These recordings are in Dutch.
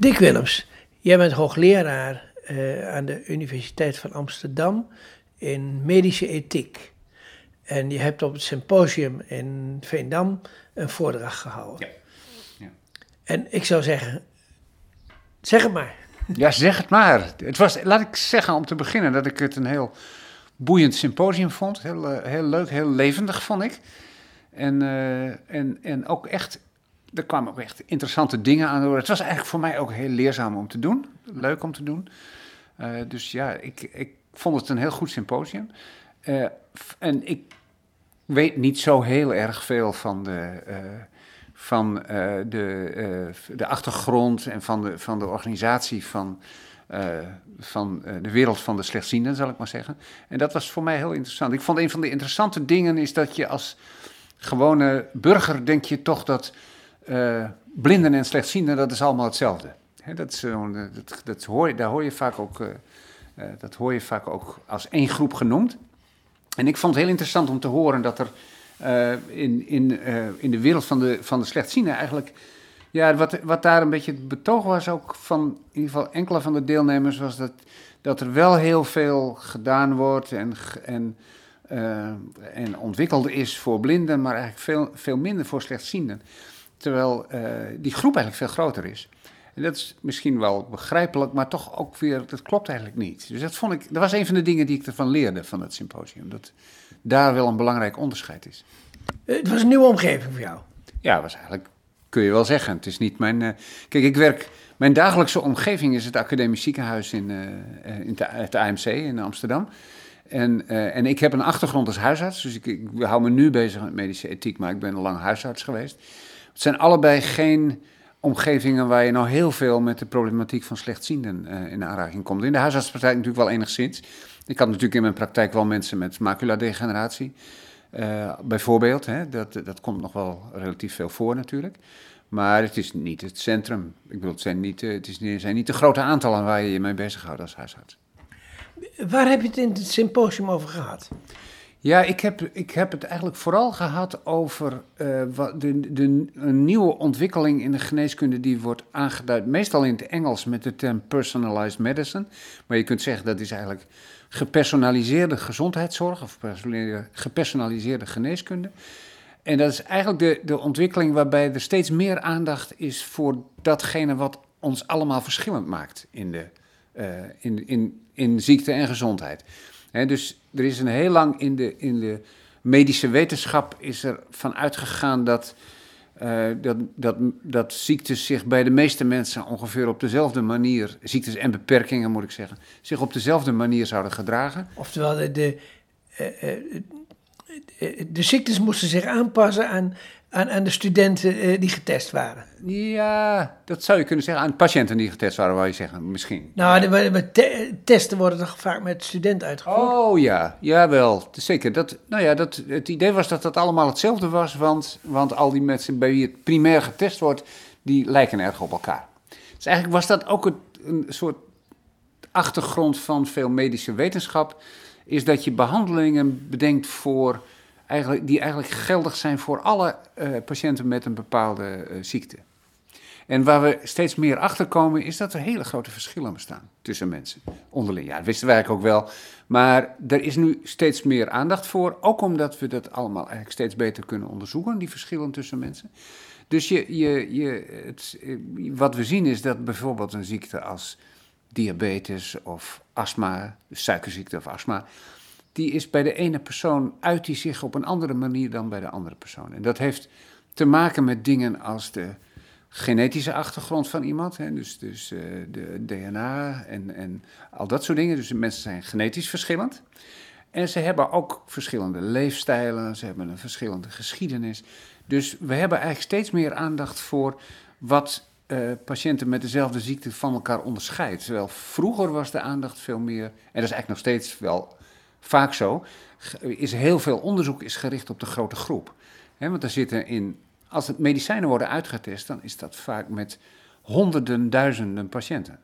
Dick Willems, jij bent hoogleraar uh, aan de Universiteit van Amsterdam in medische ethiek. En je hebt op het symposium in Veendam een voordracht gehouden. Ja. ja. En ik zou zeggen, zeg het maar. Ja, zeg het maar. Het was, laat ik zeggen om te beginnen dat ik het een heel boeiend symposium vond. Heel, eh, heel leuk, heel levendig vond ik. En, uh, en, en ook echt, er kwamen ook echt interessante dingen aan. Het was eigenlijk voor mij ook heel leerzaam om te doen. Leuk om te doen. Uh, dus ja, ik, ik vond het een heel goed symposium. Uh, en ik weet niet zo heel erg veel van de, uh, van, de, de achtergrond en van de, van de organisatie van, van de wereld van de slechtzienden, zal ik maar zeggen. En dat was voor mij heel interessant. Ik vond een van de interessante dingen is dat je als gewone burger denk je toch dat blinden en slechtzienden, dat is allemaal hetzelfde. He, dat is, dat, dat hoor, daar hoor je vaak ook uh, dat hoor je vaak ook als één groep genoemd. En ik vond het heel interessant om te horen dat er in, in, in de wereld van de, van de slechtzienden eigenlijk... Ja, wat, wat daar een beetje het betoog was ook van in ieder geval enkele van de deelnemers... was dat, dat er wel heel veel gedaan wordt en, en, en ontwikkeld is voor blinden... maar eigenlijk veel, veel minder voor slechtzienden. Terwijl die groep eigenlijk veel groter is. En dat is misschien wel begrijpelijk, maar toch ook weer, dat klopt eigenlijk niet. Dus dat vond ik, dat was een van de dingen die ik ervan leerde van het symposium. Dat daar wel een belangrijk onderscheid is. Eh, het was een nieuwe omgeving voor jou? Ja, was eigenlijk, kun je wel zeggen. Het is niet mijn. Uh, kijk, ik werk. Mijn dagelijkse omgeving is het academisch ziekenhuis in, uh, in het AMC in Amsterdam. En, uh, en ik heb een achtergrond als huisarts, dus ik, ik hou me nu bezig met medische ethiek, maar ik ben al lang huisarts geweest. Het zijn allebei geen omgevingen waar je nou heel veel met de problematiek van slechtzienden uh, in aanraking komt. In de huisartspraktijk natuurlijk wel enigszins. Ik had natuurlijk in mijn praktijk wel mensen met maculadegeneratie, uh, bijvoorbeeld. Hè, dat, dat komt nog wel relatief veel voor natuurlijk. Maar het is niet het centrum. Ik bedoel, het zijn niet, het is, zijn niet de grote aantallen waar je je mee bezighoudt als huisarts. Waar heb je het in het symposium over gehad? Ja, ik heb, ik heb het eigenlijk vooral gehad over uh, de, de, een nieuwe ontwikkeling in de geneeskunde die wordt aangeduid, meestal in het Engels met de term personalized medicine. Maar je kunt zeggen dat is eigenlijk gepersonaliseerde gezondheidszorg of gepersonaliseerde geneeskunde. En dat is eigenlijk de, de ontwikkeling waarbij er steeds meer aandacht is voor datgene wat ons allemaal verschillend maakt in, de, uh, in, in, in ziekte en gezondheid dus er is een heel lang in de, in de medische wetenschap is er van uitgegaan dat, uh, dat, dat, dat ziektes zich bij de meeste mensen ongeveer op dezelfde manier, ziektes en beperkingen moet ik zeggen, zich op dezelfde manier zouden gedragen. Oftewel, de, de, uh, de ziektes moesten zich aanpassen aan aan, aan de studenten uh, die getest waren. Ja, dat zou je kunnen zeggen. Aan patiënten die getest waren, wou je zeggen, misschien. Nou, de, de te testen worden toch vaak met studenten uitgevoerd? Oh ja, jawel, zeker. Dat, nou ja, dat, het idee was dat dat allemaal hetzelfde was, want, want al die mensen bij wie het primair getest wordt, die lijken erg op elkaar. Dus eigenlijk was dat ook een soort achtergrond van veel medische wetenschap, is dat je behandelingen bedenkt voor eigenlijk, die eigenlijk geldig zijn voor alle uh, patiënten met een bepaalde uh, ziekte. En waar we steeds meer achter komen, is dat er hele grote verschillen bestaan tussen mensen onderling. Ja, dat wisten wij eigenlijk ook wel. Maar er is nu steeds meer aandacht voor, ook omdat we dat allemaal eigenlijk steeds beter kunnen onderzoeken, die verschillen tussen mensen. Dus je, je, je, het, eh, wat we zien is dat bijvoorbeeld een ziekte als diabetes of astma, suikerziekte of astma, die is bij de ene persoon, uit die zich op een andere manier dan bij de andere persoon. En dat heeft te maken met dingen als de genetische achtergrond van iemand, hè, dus, dus uh, de DNA en, en al dat soort dingen. Dus mensen zijn genetisch verschillend. En ze hebben ook verschillende leefstijlen, ze hebben een verschillende geschiedenis. Dus we hebben eigenlijk steeds meer aandacht voor wat uh, patiënten met dezelfde ziekte van elkaar onderscheidt. Terwijl vroeger was de aandacht veel meer, en dat is eigenlijk nog steeds wel vaak zo, is heel veel onderzoek is gericht op de grote groep. want er zitten in, als het medicijnen worden uitgetest, dan is dat vaak met honderden, duizenden patiënten.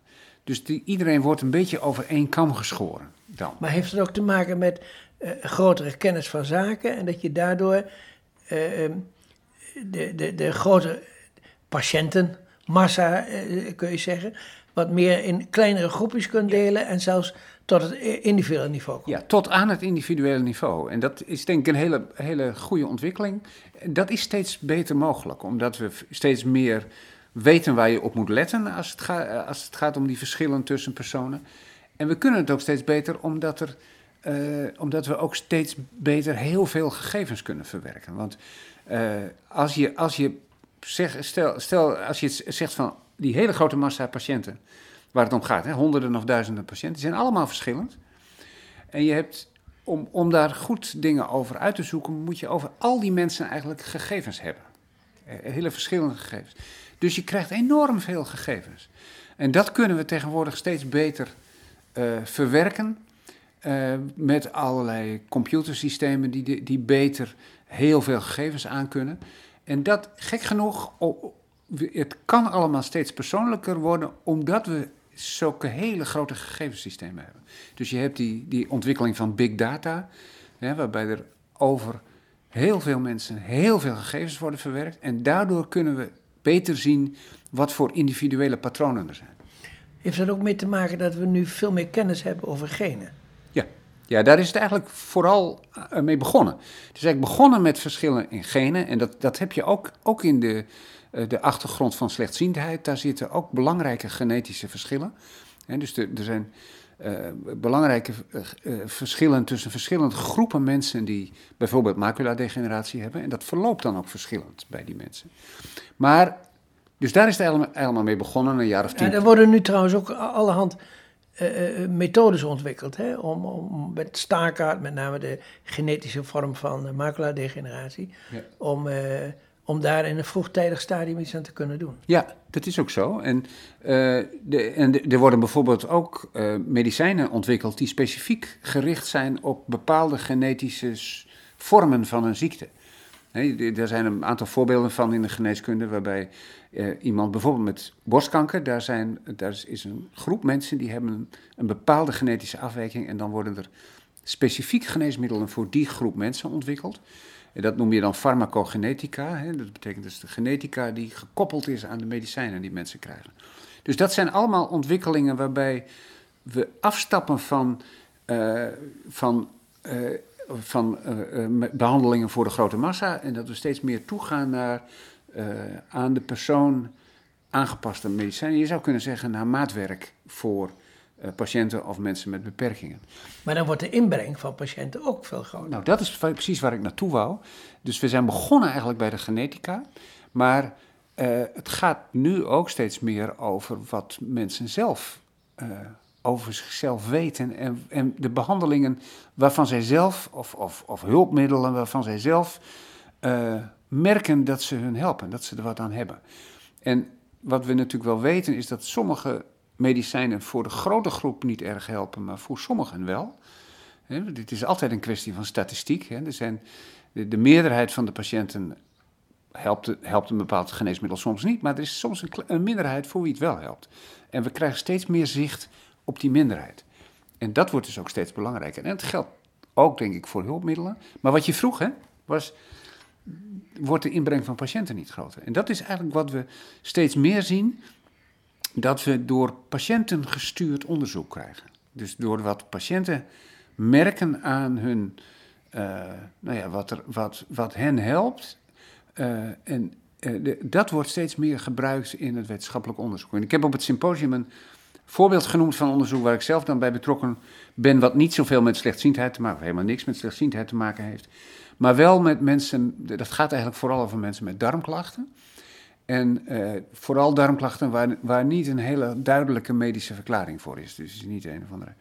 Dus die, iedereen wordt een beetje over één kam geschoren dan. Maar heeft het ook te maken met uh, grotere kennis van zaken en dat je daardoor uh, de, de, de grote patiënten, massa, eh, kun je zeggen, wat meer in kleinere groepjes kunt delen en zelfs tot het individuele niveau komt. Ja, tot aan het individuele niveau. En dat is denk ik een hele, hele goede ontwikkeling. Dat is steeds beter mogelijk, omdat we steeds meer weten waar je op moet letten als het, gaat, als het gaat om die verschillen tussen personen. En we kunnen het ook steeds beter omdat, er, eh, omdat we ook steeds beter heel veel gegevens kunnen verwerken. Want uh, als je, als je zeg, stel, stel, als je zegt van die hele grote massa patiënten waar het om gaat, hè, honderden of duizenden patiënten, zijn allemaal verschillend. En je hebt, om, om daar goed dingen over uit te zoeken, moet je over al die mensen eigenlijk gegevens hebben. Eh, hele verschillende gegevens. Dus je krijgt enorm veel gegevens. En dat kunnen we tegenwoordig steeds beter uh, verwerken. Uh, met allerlei computersystemen die, die beter heel veel gegevens aankunnen. En dat, gek genoeg, het kan allemaal steeds persoonlijker worden, omdat we zulke hele grote gegevenssystemen hebben. Dus je hebt die, die ontwikkeling van big data, hè, waarbij er over heel veel mensen heel veel gegevens worden verwerkt. En daardoor kunnen we beter zien wat voor individuele patronen er zijn. Heeft dat ook mee te maken dat we nu veel meer kennis hebben over genen? Ja, ja daar is het eigenlijk vooral eh, mee begonnen. Het is eigenlijk begonnen met verschillen in genen. En dat, dat heb je ook, ook in de, de achtergrond van slechtziendheid. Daar zitten ook belangrijke genetische verschillen. En dus er zijn uh, belangrijke verschillen tussen verschillende groepen mensen die bijvoorbeeld maculadegeneratie hebben. En dat verloopt dan ook verschillend bij die mensen. Maar dus daar is het helemaal mee begonnen, een jaar of tien. Ja, er worden nu trouwens ook allerhand uh, methodes ontwikkeld. Hè? Om, om met staarkaart, met name de genetische vorm van maculadegeneratie, ja. om, om daar in een vroegtijdig stadium iets aan te kunnen doen. Ja, dat is ook zo. En, de, en er worden bijvoorbeeld ook medicijnen ontwikkeld die specifiek gericht zijn op bepaalde genetische vormen van een ziekte. Er zijn een aantal voorbeelden van in de geneeskunde waarbij uh, iemand bijvoorbeeld met borstkanker, daar, zijn, daar is een groep mensen die hebben een, een, bepaalde genetische afwijking en dan worden er specifiek geneesmiddelen voor die groep mensen ontwikkeld. En dat noem je dan farmacogenetica. Hè? Dat betekent dus de genetica die gekoppeld is aan de medicijnen die mensen krijgen. Dus dat zijn allemaal ontwikkelingen waarbij we afstappen van, uh, van uh, van uh, behandelingen voor de grote massa. En dat we steeds meer toegaan naar aan de persoon aangepaste medicijnen. Je zou kunnen zeggen naar maatwerk voor patiënten of mensen met beperkingen. Maar dan wordt de inbreng van patiënten ook veel groter. Nou, dat is precies waar ik naartoe wou. Dus we zijn begonnen eigenlijk bij de genetica. Maar het gaat nu ook steeds meer over wat mensen zelf over zichzelf weten en, en de behandelingen waarvan zij zelf, of, of, of hulpmiddelen waarvan zij zelf merken dat ze hun helpen, dat ze er wat aan hebben. En wat we natuurlijk wel weten is dat sommige medicijnen voor de grote groep niet erg helpen, maar voor sommigen wel. He, dit is altijd een kwestie van statistiek. Er zijn, de, de, meerderheid van de patiënten helpt, helpt een bepaald geneesmiddel soms niet, maar er is soms een, een minderheid voor wie het wel helpt. En we krijgen steeds meer zicht op die minderheid. En dat wordt dus ook steeds belangrijker. En het geldt ook, denk ik, voor hulpmiddelen. Maar wat je vroeg, hè, was, wordt de inbreng van patiënten niet groter? En dat is eigenlijk wat we steeds meer zien, dat we door patiënten gestuurd onderzoek krijgen. Dus door wat patiënten merken aan hun, uh, nou ja, wat, er, wat, wat hen helpt. Uh, en de, dat wordt steeds meer gebruikt in het wetenschappelijk onderzoek. En ik heb op het symposium een voorbeeld genoemd van onderzoek waar ik zelf dan bij betrokken ben, wat niet zoveel met slechtziendheid te maken, of helemaal niks met slechtziendheid te maken heeft, maar wel met mensen, dat gaat eigenlijk vooral over mensen met darmklachten. En eh, vooral darmklachten waar, waar niet een hele duidelijke medische verklaring voor is. Dus is niet een of andere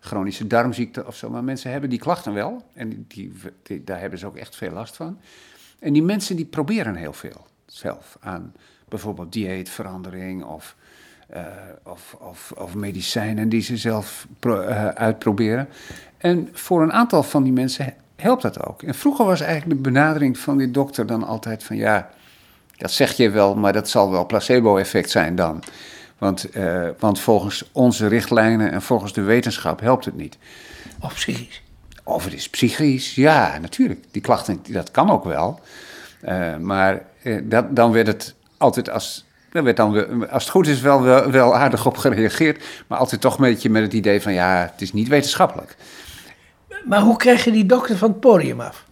chronische darmziekte of zo, maar mensen hebben die klachten wel. En die, die, daar hebben ze ook echt veel last van. En die mensen die proberen heel veel zelf aan bijvoorbeeld dieetverandering of uh, of, of, of, medicijnen die ze zelf uh, uitproberen. En voor een aantal van die mensen helpt dat ook. En vroeger was eigenlijk de benadering van die dokter dan altijd van ja, dat zeg je wel, maar dat zal wel placebo-effect zijn dan. Want, uh, want volgens onze richtlijnen en volgens de wetenschap helpt het niet. Of psychisch. Of het is psychisch, ja, natuurlijk. Die klachten, dat kan ook wel. maar dat, dan werd het altijd als Daar werd dan, als het goed is, wel, wel, wel aardig op gereageerd. Maar altijd toch een beetje met het idee van, ja, het is niet wetenschappelijk. Maar hoe krijg je die dokter van het podium af?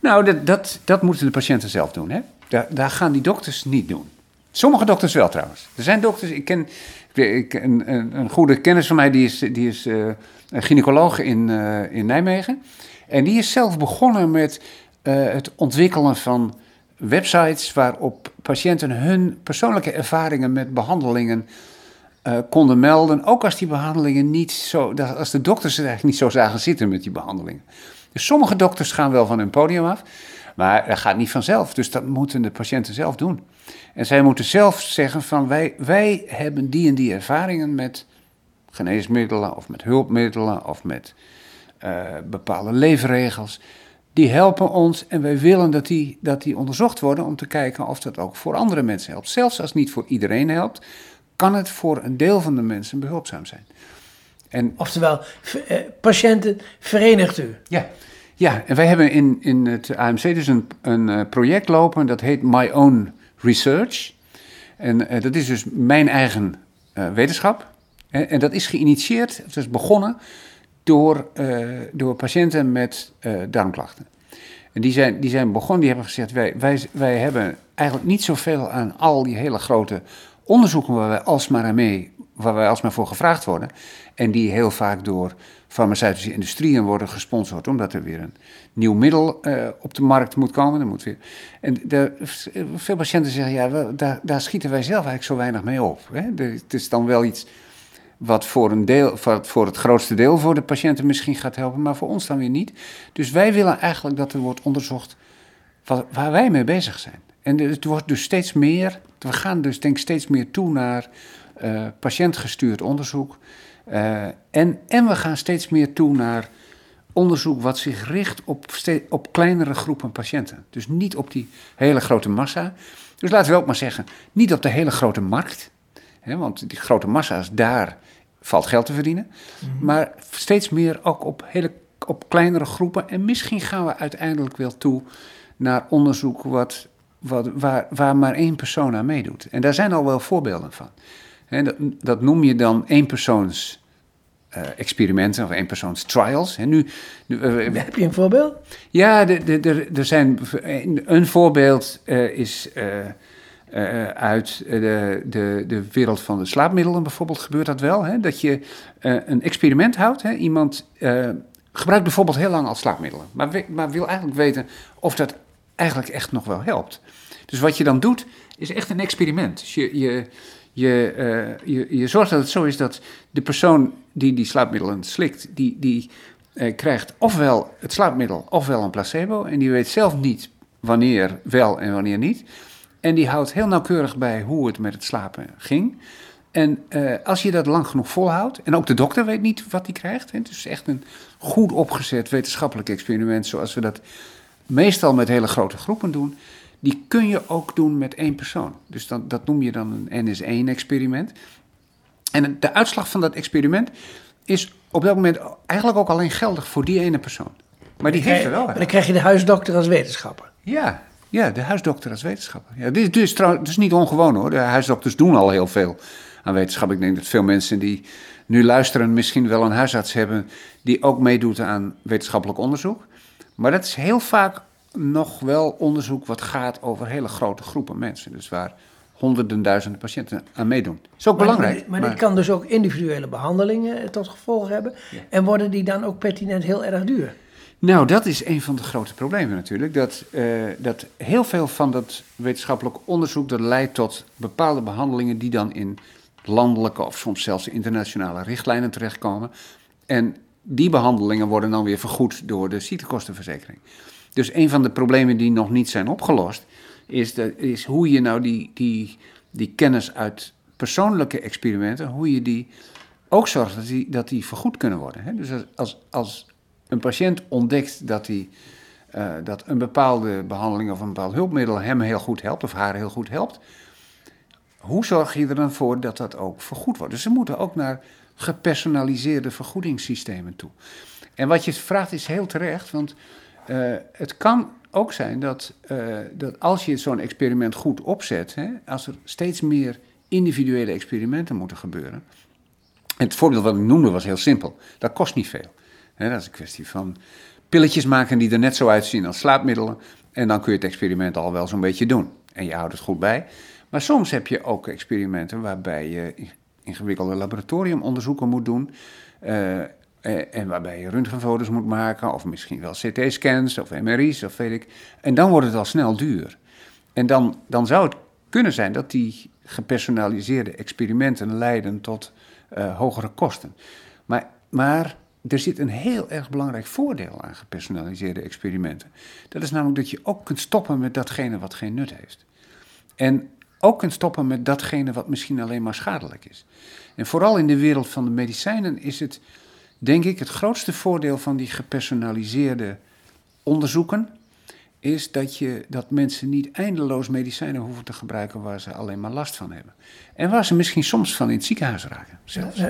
Nou, dat, dat, dat moeten de patiënten zelf doen. Hè? Daar, daar gaan die dokters niet doen. Sommige dokters wel trouwens. Er zijn dokters, ik ken ik, een, een, goede kennis van mij, die is, die is uh, een gynaecoloog in, uh, in Nijmegen. En die is zelf begonnen met uh, het ontwikkelen van websites waarop patiënten hun persoonlijke ervaringen met behandelingen konden melden. Ook als die behandelingen niet zo, als de dokters het eigenlijk niet zo zagen zitten met die behandelingen. Dus sommige dokters gaan wel van hun podium af, maar dat gaat niet vanzelf. Dus dat moeten de patiënten zelf doen. En zij moeten zelf zeggen van wij, wij hebben die en die ervaringen met geneesmiddelen of met hulpmiddelen of met uh, bepaalde leefregels. Die helpen ons en wij willen dat die, dat die onderzocht worden om te kijken of dat ook voor andere mensen helpt. Zelfs als het niet voor iedereen helpt, kan het voor een deel van de mensen behulpzaam zijn. En, Oftewel, uh, patiënten verenigt u. Ja, ja, en wij hebben in, in het AMC dus een, een uh, project lopen, dat heet My Own Research. En uh, dat is dus mijn eigen uh, wetenschap. En, en, dat is geïnitieerd, het is begonnen door, door patiënten met darmklachten. En die zijn, die zijn begonnen, die hebben gezegd, wij, wij, wij hebben eigenlijk niet zoveel aan al die hele grote onderzoeken waar wij alsmaar mee, waar wij alsmaar voor gevraagd worden. En die heel vaak door farmaceutische industrieën worden gesponsord, omdat er weer een nieuw middel uh, op de markt moet komen. En de, veel patiënten zeggen, ja, daar, daar, schieten wij zelf eigenlijk zo weinig mee op. Hè? Het is dan wel iets wat voor, een deel, voor het grootste deel voor de patiënten misschien gaat helpen, maar voor ons dan weer niet. Dus wij willen eigenlijk dat er wordt onderzocht waar wij mee bezig zijn. En het wordt dus steeds meer, we gaan dus denk ik steeds meer toe naar uh, patiëntgestuurd onderzoek. Uh, en, en we gaan steeds meer toe naar onderzoek wat zich richt op, op kleinere groepen patiënten. Dus niet op die hele grote massa. Dus laten we ook maar zeggen, niet op de hele grote markt. Hè, want die grote massa's, daar valt geld te verdienen. Mhm. Maar steeds meer ook op, hele, op kleinere groepen. En misschien gaan we uiteindelijk wel toe naar onderzoek wat, wat, waar, waar maar één persoon aan meedoet. En daar zijn al wel voorbeelden van. Dat, dat noem je dan éénpersoons uh, experimenten of eenpersoons trials. En nu, nu uh, Heb je een voorbeeld? Ja, er zijn een voorbeeld uh, is uit de, de, de wereld van de slaapmiddelen bijvoorbeeld gebeurt dat wel. Hè? Dat je een experiment houdt. Hè? Iemand gebruikt bijvoorbeeld heel lang al slaapmiddelen, maar, maar wil eigenlijk weten of dat eigenlijk echt nog wel helpt. Dus wat je dan doet, is echt een experiment. Dus je, je, je, uh, je, je zorgt dat het zo is dat de persoon die die slaapmiddelen slikt, die, die uh, krijgt ofwel het slaapmiddel ofwel een placebo. En die weet zelf niet wanneer wel en wanneer niet. En die houdt heel nauwkeurig bij hoe het met het slapen ging. En uh, als je dat lang genoeg volhoudt, en ook de dokter weet niet wat hij krijgt. Het is echt een goed opgezet wetenschappelijk experiment, zoals we dat meestal met hele grote groepen doen die kun je ook doen met één persoon. Dus dan, dat noem je dan een NS1-experiment. En de uitslag van dat experiment is op dat moment eigenlijk ook alleen geldig voor die ene persoon. Maar die heeft er wel. dan krijg je de huisdokter als wetenschapper. Ja, ja de huisdokter als wetenschapper. Ja, dit, is trouwens, is niet ongewoon hoor. De huisdokters doen al heel veel aan wetenschap. Ik denk dat veel mensen die nu luisteren misschien wel een huisarts hebben die ook meedoet aan wetenschappelijk onderzoek. Maar dat is heel vaak nog wel onderzoek wat gaat over hele grote groepen mensen. Dus waar honderden duizenden patiënten aan meedoen. Dat is ook belangrijk. Maar, maar, dit kan dus ook individuele behandelingen tot gevolg hebben. En worden die dan ook pertinent heel erg duur? Nou, dat is een van de grote problemen natuurlijk. Dat, uh, dat heel veel van dat wetenschappelijk onderzoek dat leidt tot bepaalde behandelingen die dan in landelijke of soms zelfs internationale richtlijnen terechtkomen. En die behandelingen worden dan weer vergoed door de ziektekostenverzekering. Dus een van de problemen die nog niet zijn opgelost, is, de, is hoe je nou die, die, die kennis uit persoonlijke experimenten, hoe je die ook zorgt dat die, dat die vergoed kunnen worden. Hè? Dus als, als een patiënt ontdekt dat, die, uh, dat een bepaalde behandeling of een bepaald hulpmiddel hem heel goed helpt of haar heel goed helpt, hoe zorg je er dan voor dat dat ook vergoed wordt? Dus ze moeten ook naar gepersonaliseerde vergoedingssystemen toe. En wat je vraagt is heel terecht, want uh, het kan ook zijn dat, eh, dat als je zo'n experiment goed opzet, hè, als er steeds meer individuele experimenten moeten gebeuren. En het voorbeeld wat ik noemde was heel simpel. Dat kost niet veel. Hè, dat is een kwestie van pilletjes maken die er net zo uitzien als slaapmiddelen. En dan kun je het experiment al wel zo'n beetje doen. En je houdt het goed bij. Maar soms heb je ook experimenten waarbij je ingewikkelde laboratoriumonderzoeken moet doen. Uh, en waarbij je röntgenfoto's moet maken, of misschien wel CT-scans of MRI's of weet ik. En dan wordt het al snel duur. En dan, dan zou het kunnen zijn dat die gepersonaliseerde experimenten leiden tot uh, hogere kosten. Maar, maar er zit een heel erg belangrijk voordeel aan gepersonaliseerde experimenten. Dat is namelijk dat je ook kunt stoppen met datgene wat geen nut heeft. En ook kunt stoppen met datgene wat misschien alleen maar schadelijk is. En vooral in de wereld van de medicijnen is het, denk ik, het grootste voordeel van die gepersonaliseerde onderzoeken. Is dat, je, dat mensen niet eindeloos medicijnen hoeven te gebruiken waar ze alleen maar last van hebben. En waar ze misschien soms van in het ziekenhuis raken. Zelfs.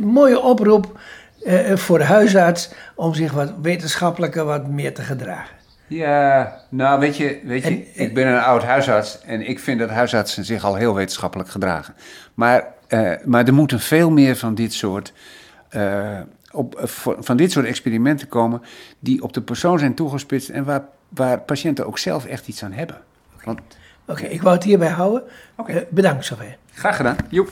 mooie oproep voor de huisarts om zich wat wetenschappelijker wat meer te gedragen. Ja, nou weet je, weet je ik ben een oud huisarts en ik vind dat huisartsen zich al heel wetenschappelijk gedragen. Maar, uh, maar er moeten veel meer van dit soort, uh, op, van dit soort experimenten komen die op de persoon zijn toegespitst en waar, waar patiënten ook zelf echt iets aan hebben. Oké, okay. ik wou het hierbij houden. Okay. bedankt zover. Graag gedaan. Joep.